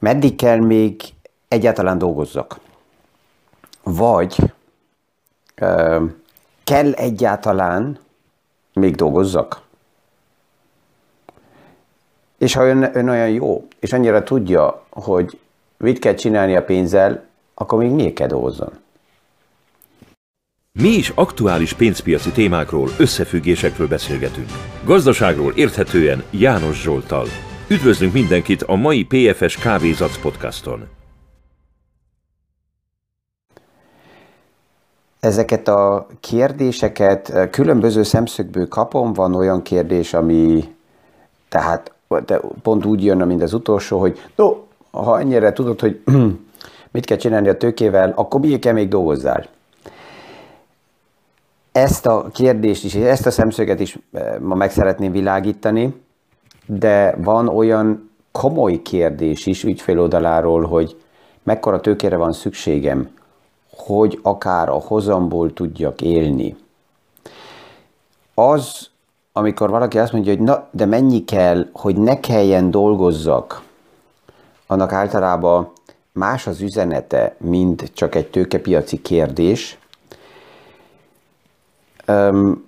meddig kell még egyáltalán dolgozzak? Vagy ö, kell egyáltalán még dolgozzak? És ha ön, ön olyan jó, és annyira tudja, hogy mit kell csinálni a pénzzel, akkor még miért kell dolgozzon? Mi is aktuális pénzpiaci témákról, összefüggésekről beszélgetünk. Gazdaságról érthetően János Zsoltal. Üdvözlünk mindenkit a mai PFS Kávézac podcaston. Ezeket a kérdéseket különböző szemszögből kapom, van olyan kérdés, ami tehát de pont úgy jön, mint az utolsó, hogy no, ha ennyire tudod, hogy mit kell csinálni a tőkével, akkor miért kell még dolgozzál? Ezt a kérdést is, ezt a szemszöget is eh, ma meg szeretném világítani, de van olyan komoly kérdés is ügyfél oldaláról, hogy mekkora tőkére van szükségem, hogy akár a hozamból tudjak élni. Az, amikor valaki azt mondja, hogy na, de mennyi kell, hogy ne kelljen dolgozzak, annak általában más az üzenete, mint csak egy tőkepiaci kérdés.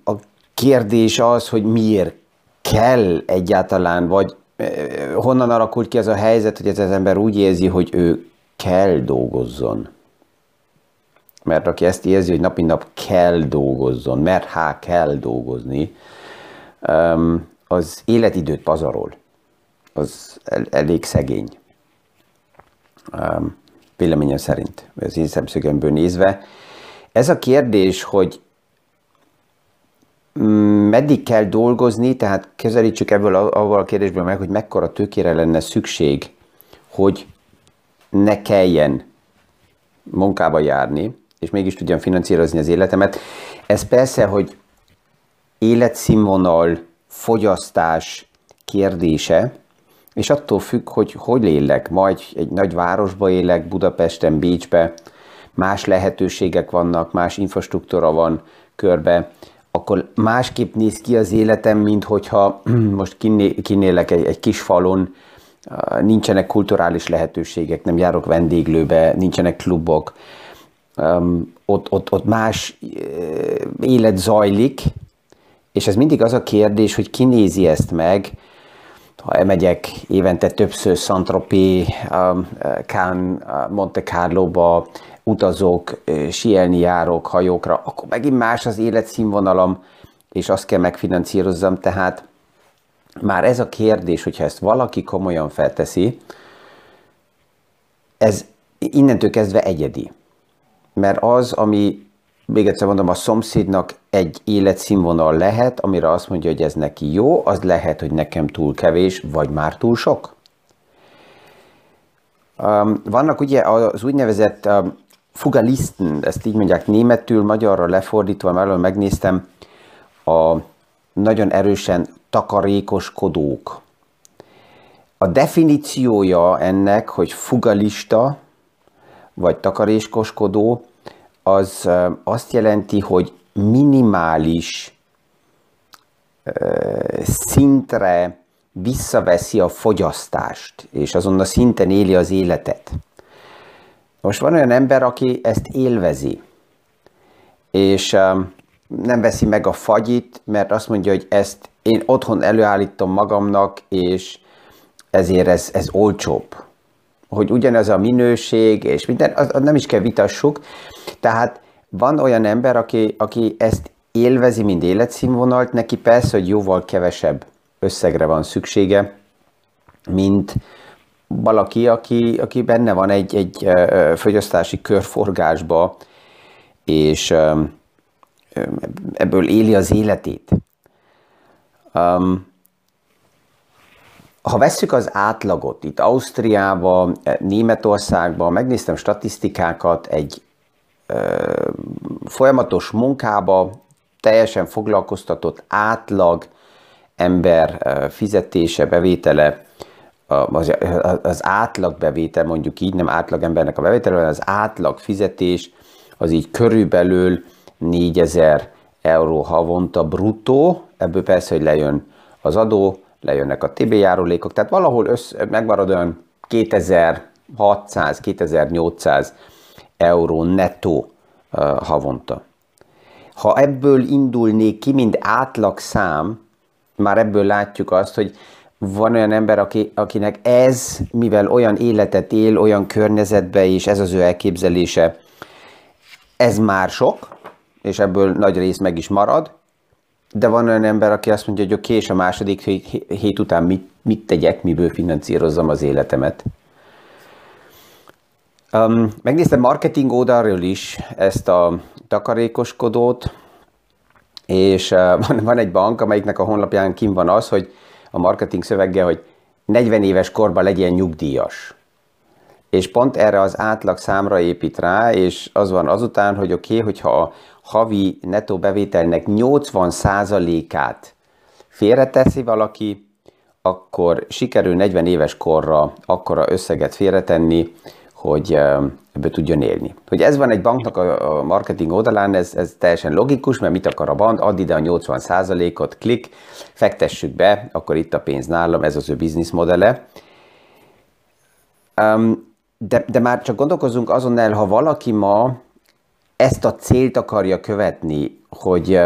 A kérdés az, hogy miért kell egyáltalán, vagy honnan alakult ki ez a helyzet, hogy ez az ember úgy érzi, hogy ő kell dolgozzon. Mert aki ezt érzi, hogy nap mint nap kell dolgozzon, mert há kell dolgozni, az életidőt pazarol. Az elég szegény. Véleményem szerint, az én szemszögemből nézve. Ez a kérdés, hogy meddig kell dolgozni, tehát közelítsük ebből avval a kérdésből meg, hogy mekkora tőkére lenne szükség, hogy ne kelljen munkába járni, és mégis tudjam finanszírozni az életemet. Ez persze, hogy életszínvonal, fogyasztás kérdése, és attól függ, hogy hogy élek, majd egy nagy városba élek, Budapesten, Bécsbe, más lehetőségek vannak, más infrastruktúra van körbe, akkor másképp néz ki az életem, mint hogyha most kinélek egy, egy kis falon, nincsenek kulturális lehetőségek, nem járok vendéglőbe, nincsenek klubok, ott, ott, ott más élet zajlik, és ez mindig az a kérdés, hogy ki nézi ezt meg, ha elmegyek évente többször um, Cannes, Monte Carlo-ba, utazok, sielni járok hajókra, akkor megint más az életszínvonalam, és azt kell megfinanszírozzam, tehát már ez a kérdés, hogyha ezt valaki komolyan felteszi, ez innentől kezdve egyedi. Mert az, ami még egyszer mondom, a szomszédnak egy életszínvonal lehet, amire azt mondja, hogy ez neki jó, az lehet, hogy nekem túl kevés, vagy már túl sok. Vannak ugye az úgynevezett fugalisten, ezt így mondják németül, magyarra lefordítva, mert megnéztem, a nagyon erősen takarékoskodók. A definíciója ennek, hogy fugalista, vagy takarékoskodó, az azt jelenti, hogy minimális szintre visszaveszi a fogyasztást, és azon a szinten éli az életet. Most van olyan ember, aki ezt élvezi, és nem veszi meg a fagyit, mert azt mondja, hogy ezt én otthon előállítom magamnak, és ezért ez, ez olcsóbb hogy ugyanez a minőség, és minden, az, az nem is kell vitassuk. Tehát van olyan ember, aki, aki ezt élvezi, mint életszínvonalt, neki persze, hogy jóval kevesebb összegre van szüksége, mint valaki, aki, aki benne van egy, egy fogyasztási körforgásba, és ebből éli az életét. Ha vesszük az átlagot, itt Ausztriában, Németországban, megnéztem statisztikákat, egy folyamatos munkába teljesen foglalkoztatott átlag ember fizetése, bevétele, az, átlag bevétel, mondjuk így, nem átlag embernek a bevétele, hanem az átlag fizetés, az így körülbelül 4000 euró havonta bruttó, ebből persze, hogy lejön az adó, lejönnek a TB járulékok, tehát valahol össz, megmarad olyan 2600-2800 euró nettó havonta. Ha ebből indulnék ki, mint átlag szám, már ebből látjuk azt, hogy van olyan ember, aki, akinek ez, mivel olyan életet él, olyan környezetbe, és ez az ő elképzelése, ez már sok, és ebből nagy rész meg is marad, de van olyan ember, aki azt mondja, hogy oké, és a második hét után mit, mit tegyek, miből finanszírozzam az életemet. Um, megnéztem marketing oldalról is ezt a takarékoskodót, és uh, van, van egy bank, amelyiknek a honlapján kim van az, hogy a marketing szövege, hogy 40 éves korban legyen nyugdíjas. És pont erre az átlag számra épít rá, és az van azután, hogy oké, okay, hogyha a havi netto bevételnek 80%-át félreteszi valaki, akkor sikerül 40 éves korra akkora összeget félretenni, hogy ebből tudjon élni. Hogy ez van egy banknak a marketing oldalán, ez, ez teljesen logikus, mert mit akar a bank, add ide a 80%-ot, klik, fektessük be, akkor itt a pénz nálam, ez az ő bizniszmodelle. De, de már csak gondolkozunk azon el, ha valaki ma ezt a célt akarja követni, hogy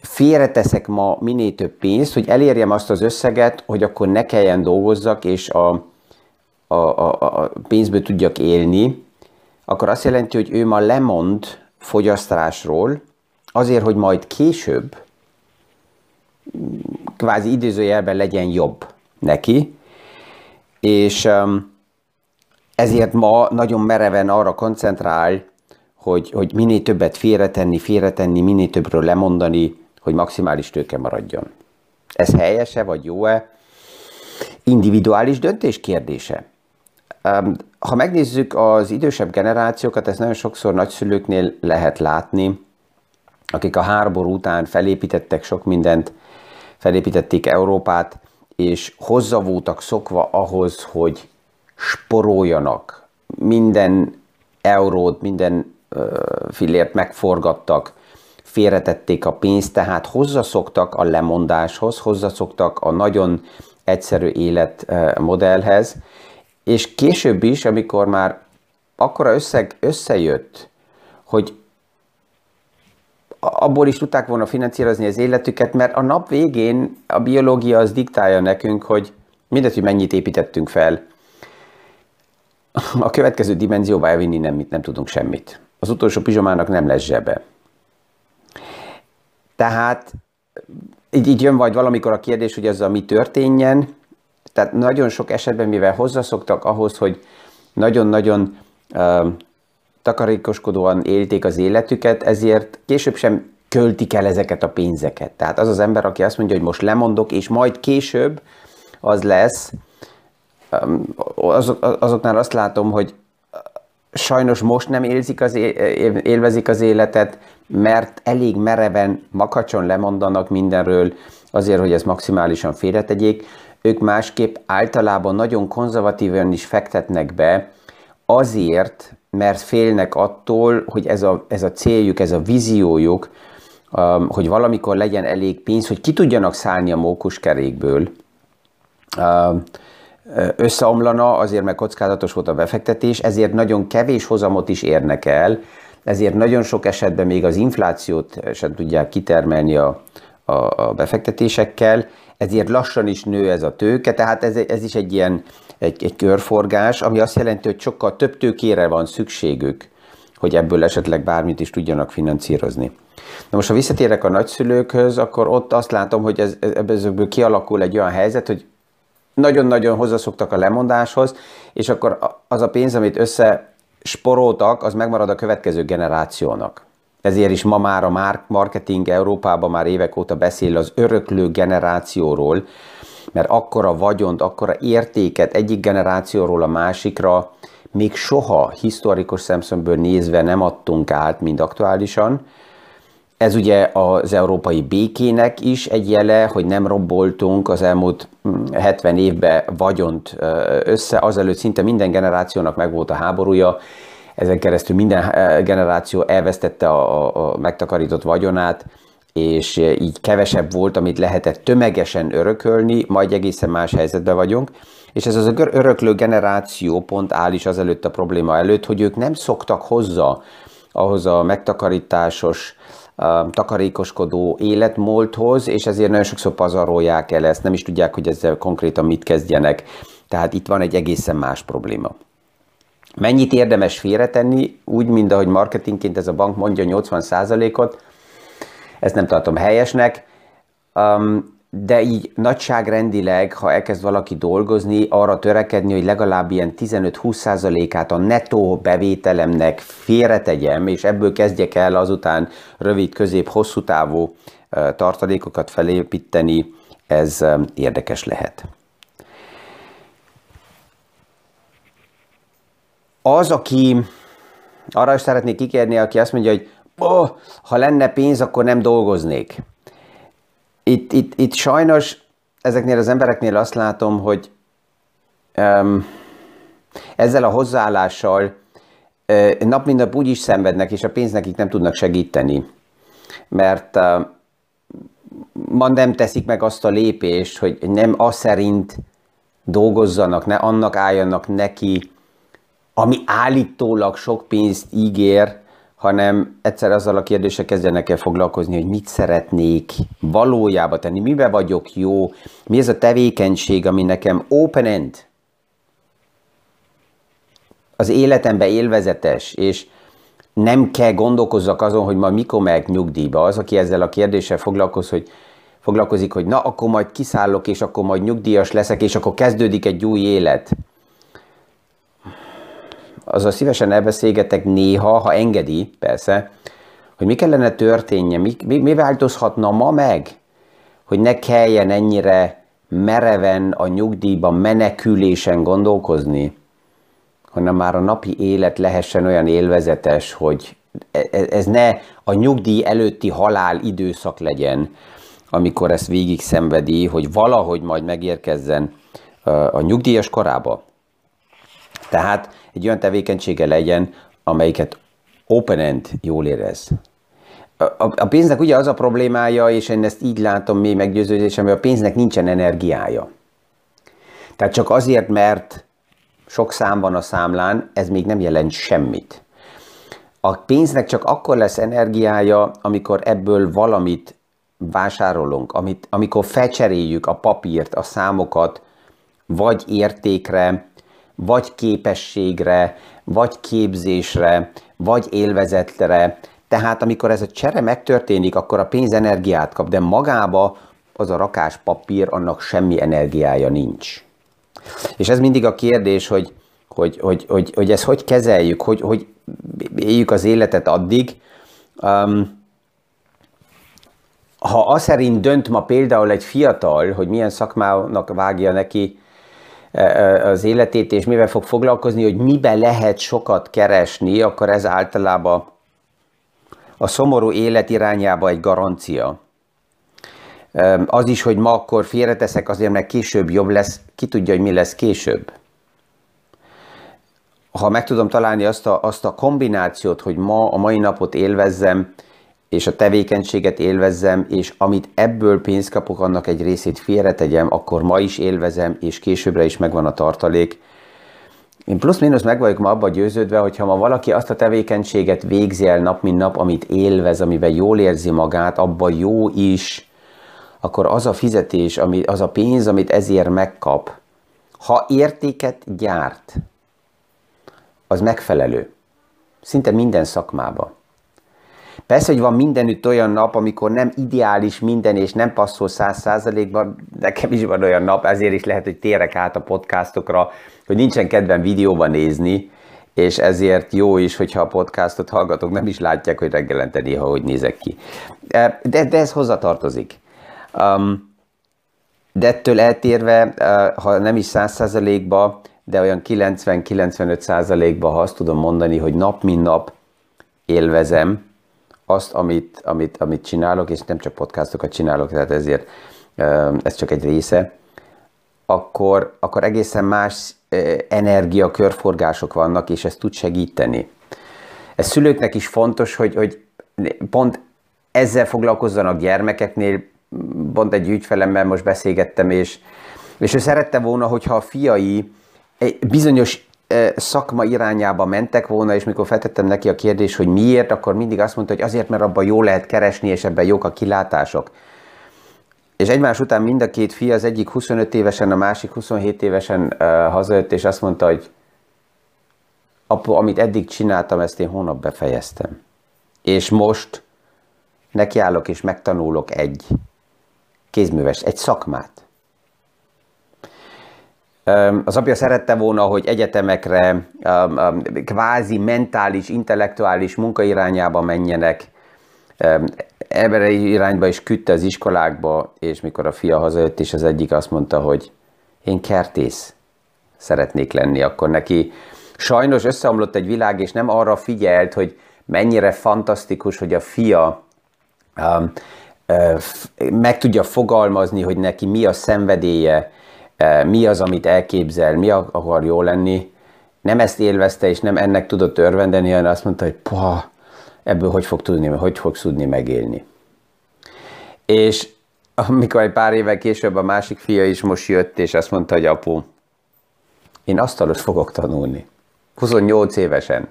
félreteszek ma minél több pénzt, hogy elérjem azt az összeget, hogy akkor ne kelljen dolgozzak, és a, a, a, a pénzből tudjak élni, akkor azt jelenti, hogy ő ma lemond fogyasztásról, azért, hogy majd később kvázi időzőjelben legyen jobb neki, és ezért ma nagyon mereven arra koncentrál, hogy, hogy minél többet félretenni, félretenni, minél többről lemondani, hogy maximális tőke maradjon. Ez helyese vagy jó-e? Individuális döntés kérdése. Ha megnézzük az idősebb generációkat, ezt nagyon sokszor nagyszülőknél lehet látni, akik a háború után felépítettek sok mindent, felépítették Európát, és hozzá voltak szokva ahhoz, hogy sporoljanak, minden eurót, minden fillért megforgattak, félretették a pénzt, tehát hozzaszoktak a lemondáshoz, hozzaszoktak a nagyon egyszerű életmodellhez, és később is, amikor már akkora összeg összejött, hogy abból is tudták volna finanszírozni az életüket, mert a nap végén a biológia az diktálja nekünk, hogy mindegy, hogy mennyit építettünk fel, a következő dimenzióba elvinni nem, nem tudunk semmit. Az utolsó pizsomának nem lesz zsebe. Tehát így, így jön vagy valamikor a kérdés, hogy ezzel mi történjen, tehát nagyon sok esetben, mivel hozzászoktak ahhoz, hogy nagyon-nagyon uh, takarékoskodóan élték az életüket, ezért később sem költik el ezeket a pénzeket. Tehát az az ember, aki azt mondja, hogy most lemondok, és majd később az lesz, azok, azoknál azt látom, hogy sajnos most nem élzik az, élvezik az életet, mert elég mereven, makacson lemondanak mindenről, azért, hogy ezt maximálisan félretegyék. Ők másképp általában nagyon konzervatívan is fektetnek be, azért, mert félnek attól, hogy ez a, ez a céljuk, ez a víziójuk, um, hogy valamikor legyen elég pénz, hogy ki tudjanak szállni a mókuskerékből, um, összeomlana, azért mert kockázatos volt a befektetés, ezért nagyon kevés hozamot is érnek el, ezért nagyon sok esetben még az inflációt sem tudják kitermelni a, a, a befektetésekkel, ezért lassan is nő ez a tőke, tehát ez, ez is egy ilyen egy, egy körforgás, ami azt jelenti, hogy sokkal több tőkére van szükségük, hogy ebből esetleg bármit is tudjanak finanszírozni. Na most, ha visszatérek a nagyszülőkhöz, akkor ott azt látom, hogy ez, ebből kialakul egy olyan helyzet, hogy nagyon-nagyon hozzászoktak a lemondáshoz, és akkor az a pénz, amit össze sporoltak, az megmarad a következő generációnak. Ezért is ma már a marketing Európában már évek óta beszél az öröklő generációról, mert akkora vagyont, akkora értéket egyik generációról a másikra még soha historikus szemszögből nézve nem adtunk át, mint aktuálisan. Ez ugye az európai békének is egy jele, hogy nem robboltunk az elmúlt 70 hm, évben vagyont össze, azelőtt szinte minden generációnak megvolt a háborúja, ezen keresztül minden eh, generáció elvesztette a, a megtakarított vagyonát, és így kevesebb volt, amit lehetett tömegesen örökölni, majd egészen más helyzetben vagyunk. És ez az öröklő generáció pont áll is azelőtt a probléma előtt, hogy ők nem szoktak hozzá ahhoz a megtakarításos, takarékoskodó életmódhoz, és ezért nagyon sokszor pazarolják el ezt, nem is tudják, hogy ezzel konkrétan mit kezdjenek. Tehát itt van egy egészen más probléma. Mennyit érdemes félretenni, úgy, mint ahogy marketingként ez a bank mondja 80%-ot, ezt nem tartom helyesnek, um, de így nagyságrendileg, ha elkezd valaki dolgozni, arra törekedni, hogy legalább ilyen 15-20%-át a netto bevételemnek félretegyem, és ebből kezdjek el azután rövid, közép, hosszú távú tartalékokat felépíteni, ez érdekes lehet. Az, aki arra is szeretnék kikérni, aki azt mondja, hogy oh, ha lenne pénz, akkor nem dolgoznék itt, itt, itt sajnos ezeknél az embereknél azt látom, hogy um, ezzel a hozzáállással uh, nap mint nap úgy is szenvednek, és a pénz nekik nem tudnak segíteni. Mert uh, ma nem teszik meg azt a lépést, hogy nem az szerint dolgozzanak, ne annak álljanak neki, ami állítólag sok pénzt ígér, hanem egyszer azzal a kérdéssel kezdjenek el foglalkozni, hogy mit szeretnék valójában tenni, mibe vagyok jó, mi ez a tevékenység, ami nekem open-end, az életemben élvezetes, és nem kell gondolkozzak azon, hogy majd mikor meg nyugdíjba. Az, aki ezzel a kérdéssel foglalkoz, hogy, foglalkozik, hogy na, akkor majd kiszállok, és akkor majd nyugdíjas leszek, és akkor kezdődik egy új élet azzal szívesen elbeszélgetek néha, ha engedi, persze, hogy mi kellene történnie, mi, mi, mi változhatna ma meg, hogy ne kelljen ennyire mereven a nyugdíjban menekülésen gondolkozni, hanem már a napi élet lehessen olyan élvezetes, hogy e, e, ez ne a nyugdíj előtti halál időszak legyen, amikor ezt végig szenvedi, hogy valahogy majd megérkezzen a nyugdíjas korába. Tehát egy olyan tevékenysége legyen, amelyiket open-end jól érez. A, a, a pénznek ugye az a problémája, és én ezt így látom mély meggyőződésem, hogy a pénznek nincsen energiája. Tehát csak azért, mert sok szám van a számlán, ez még nem jelent semmit. A pénznek csak akkor lesz energiája, amikor ebből valamit vásárolunk, amit, amikor felcseréljük a papírt, a számokat, vagy értékre, vagy képességre, vagy képzésre, vagy élvezetre. Tehát amikor ez a csere megtörténik, akkor a pénz energiát kap, de magába az a rakás papír, annak semmi energiája nincs. És ez mindig a kérdés, hogy, hogy, hogy, hogy, hogy ezt hogy kezeljük, hogy, hogy éljük az életet addig. Um, ha az szerint dönt ma például egy fiatal, hogy milyen szakmának vágja neki az életét, és mivel fog foglalkozni, hogy miben lehet sokat keresni, akkor ez általában a szomorú élet irányába egy garancia. E, az is, hogy ma akkor félreteszek azért, mert később jobb lesz, ki tudja, hogy mi lesz később. Ha meg tudom találni azt a, azt a kombinációt, hogy ma a mai napot élvezzem, és a tevékenységet élvezzem, és amit ebből pénzt kapok, annak egy részét félretegyem, akkor ma is élvezem, és későbbre is megvan a tartalék. Én plusz-minusz meg vagyok ma abban győződve, hogyha ma valaki azt a tevékenységet végzi el nap mint nap, amit élvez, amiben jól érzi magát, abban jó is, akkor az a fizetés, ami, az a pénz, amit ezért megkap, ha értéket gyárt, az megfelelő. Szinte minden szakmában. Persze, hogy van mindenütt olyan nap, amikor nem ideális minden, és nem passzol száz százalékban, nekem is van olyan nap, ezért is lehet, hogy térek át a podcastokra, hogy nincsen kedvem videóban nézni, és ezért jó is, hogyha a podcastot hallgatok, nem is látják, hogy reggelente néha hogy nézek ki. De, de ez hozzatartozik. Um, de ettől eltérve, uh, ha nem is száz százalékba, de olyan 90-95 százalékba, ha azt tudom mondani, hogy nap mint nap élvezem, azt, amit, amit, amit csinálok, és nem csak podcastokat csinálok, tehát ezért ez csak egy része, akkor, akkor egészen más energia, körforgások vannak, és ez tud segíteni. Ez szülőknek is fontos, hogy, hogy pont ezzel foglalkozzanak gyermekeknél, pont egy ügyfelemmel most beszélgettem, és És ő szerette volna, hogyha a fiai bizonyos szakma irányába mentek volna, és mikor feltettem neki a kérdést, hogy miért, akkor mindig azt mondta, hogy azért, mert abban jó lehet keresni, és ebben jók a kilátások. És egymás után mind a két fia, az egyik 25 évesen, a másik 27 évesen uh, hazajött, és azt mondta, hogy apu, amit eddig csináltam, ezt én hónap befejeztem. És most nekiállok és megtanulok egy kézműves, egy szakmát. Az apja szerette volna, hogy egyetemekre kvázi mentális, intellektuális munkairányába menjenek, ebben irányba is küldte az iskolákba, és mikor a fia hazajött, és az egyik azt mondta, hogy én kertész szeretnék lenni, akkor neki sajnos összeomlott egy világ, és nem arra figyelt, hogy mennyire fantasztikus, hogy a fia meg tudja fogalmazni, hogy neki mi a szenvedélye, mi az, amit elképzel, mi akar jó lenni. Nem ezt élvezte, és nem ennek tudott örvendeni, hanem azt mondta, hogy pah, ebből hogy fog tudni, hogy fog tudni megélni. És amikor egy pár évvel később a másik fia is most jött, és azt mondta, hogy apu, én asztalos fogok tanulni. 28 évesen.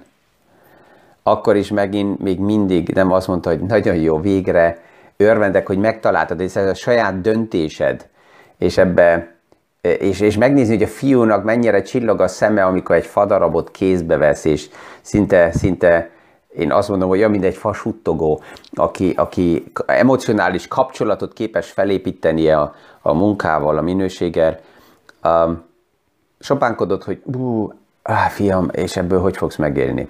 Akkor is megint még mindig nem azt mondta, hogy nagyon jó, végre örvendek, hogy megtaláltad, és ez a saját döntésed, és ebbe és, és megnézni, hogy a fiúnak mennyire csillog a szeme, amikor egy fadarabot kézbe vesz, és szinte, szinte én azt mondom, hogy olyan, mint egy fasuttogó, aki, aki emocionális kapcsolatot képes felépíteni a, a munkával, a minőséggel. Um, sopánkodott, hogy bú, áh, fiam, és ebből hogy fogsz megélni?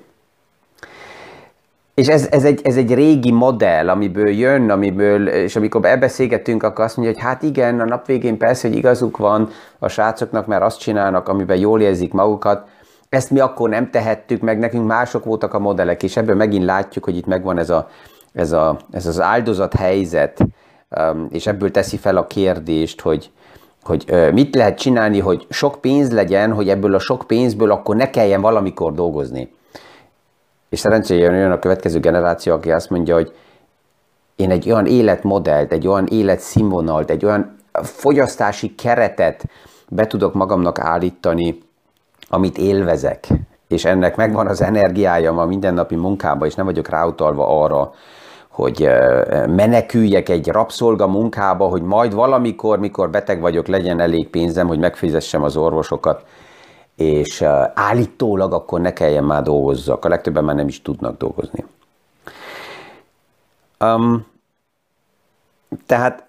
És ez, ez, egy, ez egy régi modell, amiből jön, amiből, és amikor elbeszélgetünk, akkor azt mondja, hogy hát igen, a nap végén persze, hogy igazuk van a srácoknak, mert azt csinálnak, amiben jól érzik magukat, ezt mi akkor nem tehettük meg, nekünk mások voltak a modellek, és ebből megint látjuk, hogy itt megvan ez, a, ez, a, ez az áldozat helyzet, um, és ebből teszi fel a kérdést, hogy, hogy mit lehet csinálni, hogy sok pénz legyen, hogy ebből a sok pénzből akkor ne kelljen valamikor dolgozni. És szerencsére jön a következő generáció, aki azt mondja, hogy én egy olyan életmodellt, egy olyan életszínvonalt, egy olyan fogyasztási keretet be tudok magamnak állítani, amit élvezek, és ennek megvan az energiája a mindennapi munkában, és nem vagyok ráutalva arra, hogy meneküljek egy rabszolga munkába, hogy majd valamikor, mikor beteg vagyok, legyen elég pénzem, hogy megfizessem az orvosokat, és állítólag akkor ne kelljen már dolgozzak. A legtöbben már nem is tudnak dolgozni. Um, tehát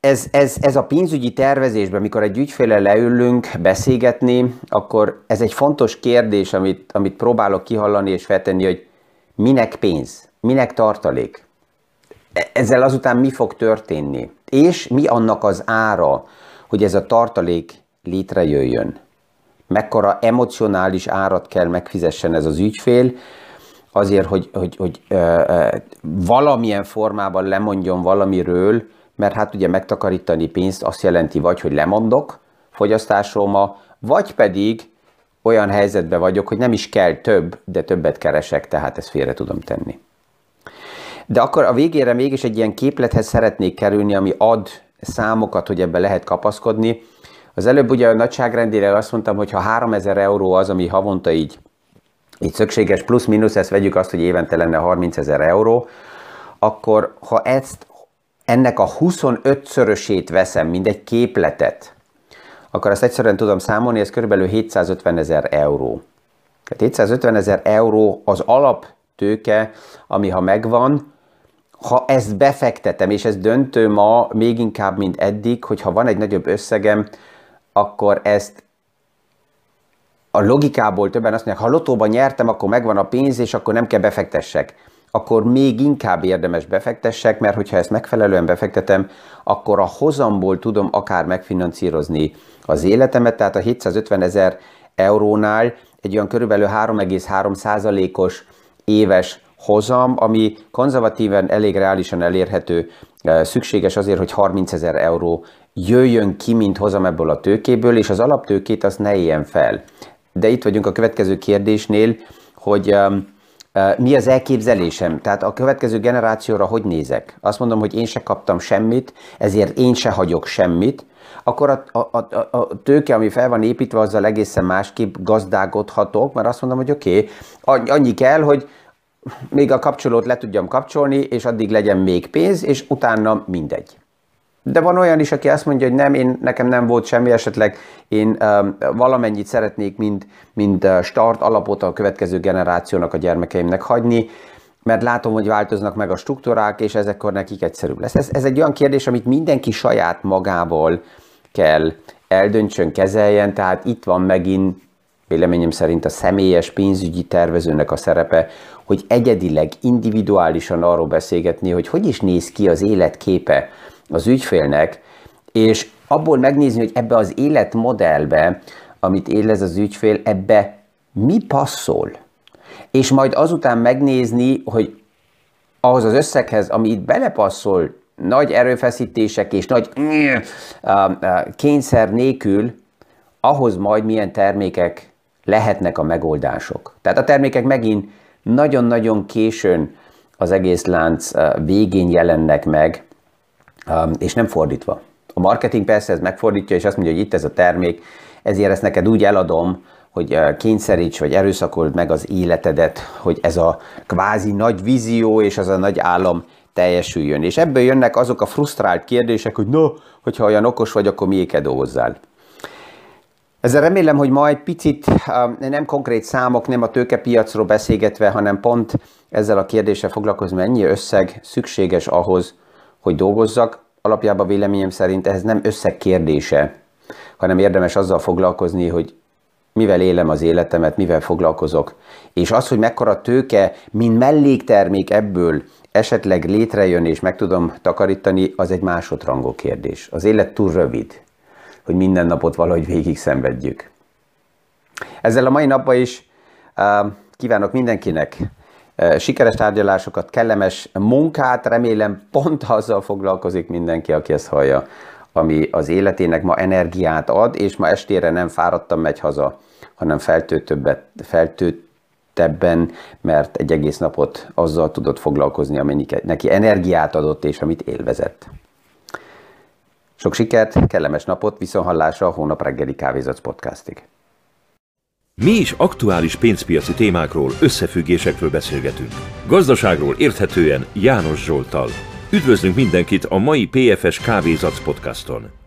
ez, ez, ez a pénzügyi tervezésben, mikor egy ügyféle leülünk beszélgetni, akkor ez egy fontos kérdés, amit, amit próbálok kihallani és feltenni, hogy minek pénz, minek tartalék. E, ezzel azután mi fog történni? És mi annak az ára, hogy ez a tartalék létrejöjjön? Mekkora emocionális árat kell megfizessen ez az ügyfél, azért, hogy, hogy, hogy ö, ö, valamilyen formában lemondjon valamiről, mert hát ugye megtakarítani pénzt azt jelenti vagy, hogy lemondok fogyasztásról vagy pedig olyan helyzetben vagyok, hogy nem is kell több, de többet keresek, tehát ezt félre tudom tenni. De akkor a végére mégis egy ilyen képlethez szeretnék kerülni, ami ad számokat, hogy ebbe lehet kapaszkodni. Az előbb ugye a nagyságrendére azt mondtam, hogy ha 3000 euró az, ami havonta így, így szükséges, plusz-minusz, ezt vegyük azt, hogy évente lenne 30 ezer euró, akkor ha ezt ennek a 25-szörösét veszem, mint egy képletet, akkor azt egyszerűen tudom számolni, ez körülbelül 750 ezer euró. Tehát 750 ezer euró az alaptőke, ami ha megvan, ha ezt befektetem, és ez döntő ma még inkább, mint eddig, hogy ha van egy nagyobb összegem, akkor ezt a logikából többen azt mondják, ha lotóban nyertem, akkor megvan a pénz, és akkor nem kell befektessek. Akkor még inkább érdemes befektessek, mert hogyha ezt megfelelően befektetem, akkor a hozamból tudom akár megfinancírozni az életemet, tehát a 750 ezer eurónál egy olyan körülbelül 3,3 os éves hozam, ami konzervatíven elég reálisan elérhető, szükséges azért, hogy 30 ezer euró jöjjön ki, mint hozam ebből a tőkéből, és az alaptőkét az ne éljen fel. De itt vagyunk a következő kérdésnél, hogy Mi az elképzelésem? Tehát a következő generációra hogy nézek? Azt mondom, hogy én se kaptam semmit, ezért én se hagyok semmit, akkor a, a, a, a tőke, ami fel van építve, azzal egészen másképp gazdálkodhatok, mert azt mondom, hogy oké, okay, annyi kell, hogy még a kapcsolót le tudjam kapcsolni, és addig legyen még pénz, és utána mindegy. De van olyan is, aki azt mondja, hogy nem, én, nekem nem volt semmi, esetleg én um, valamennyit szeretnék, mint, mint start alapot a következő generációnak, a gyermekeimnek hagyni, mert látom, hogy változnak meg a struktúrák, és ezekkor nekik egyszerűbb lesz. Ez, ez egy olyan kérdés, amit mindenki saját magával kell eldöntsön, kezeljen, tehát itt van megint véleményem szerint a személyes pénzügyi tervezőnek a szerepe, hogy egyedileg, individuálisan arról beszélgetni, hogy hogy is néz ki az életképe az ügyfélnek, és abból megnézni, hogy ebbe az életmodellbe, amit élez az ügyfél, ebbe mi passzol. És majd azután megnézni, hogy ahhoz az összeghez, ami itt belepasszol, nagy erőfeszítések és nagy kényszer nélkül, ahhoz majd milyen termékek lehetnek a megoldások. Tehát a termékek megint nagyon-nagyon későn az egész lánc végén jelennek meg, és nem fordítva. A marketing persze ez megfordítja, és azt mondja, hogy itt ez a termék, ezért ezt neked úgy eladom, hogy kényszeríts, vagy erőszakold meg az életedet, hogy ez a kvázi nagy vízió és az a nagy állam teljesüljön. És ebből jönnek azok a frusztrált kérdések, hogy no, hogyha olyan okos vagy, akkor miért kell dolgozzál. Ezzel remélem, hogy majd picit nem konkrét számok, nem a tőkepiacról beszélgetve, hanem pont ezzel a kérdéssel foglalkozni, mennyi összeg szükséges ahhoz, hogy dolgozzak. Alapjában véleményem szerint ez nem összeg kérdése, hanem érdemes azzal foglalkozni, hogy mivel élem az életemet, mivel foglalkozok. És az, hogy mekkora tőke, mint melléktermék ebből esetleg létrejön és meg tudom takarítani, az egy másodrangú kérdés. Az élet túl rövid, hogy minden napot valahogy végig szenvedjük. Ezzel a mai napban is uh, kívánok mindenkinek sikeres tárgyalásokat, kellemes munkát, remélem pont azzal foglalkozik mindenki, aki ezt hallja, ami az életének ma energiát ad, és ma estére nem fáradtam megy haza, hanem feltöltöbbet, feltöltebben, mert egy egész napot azzal tudott foglalkozni, amennyi neki energiát adott, és amit élvezett. Sok sikert, kellemes napot, viszonhallásra a hónap reggeli kávézac podcastig. Mi is aktuális pénzpiaci témákról, összefüggésekről beszélgetünk. Gazdaságról érthetően János Zsoltal. Üdvözlünk mindenkit a mai PFS Kávézac podcaston!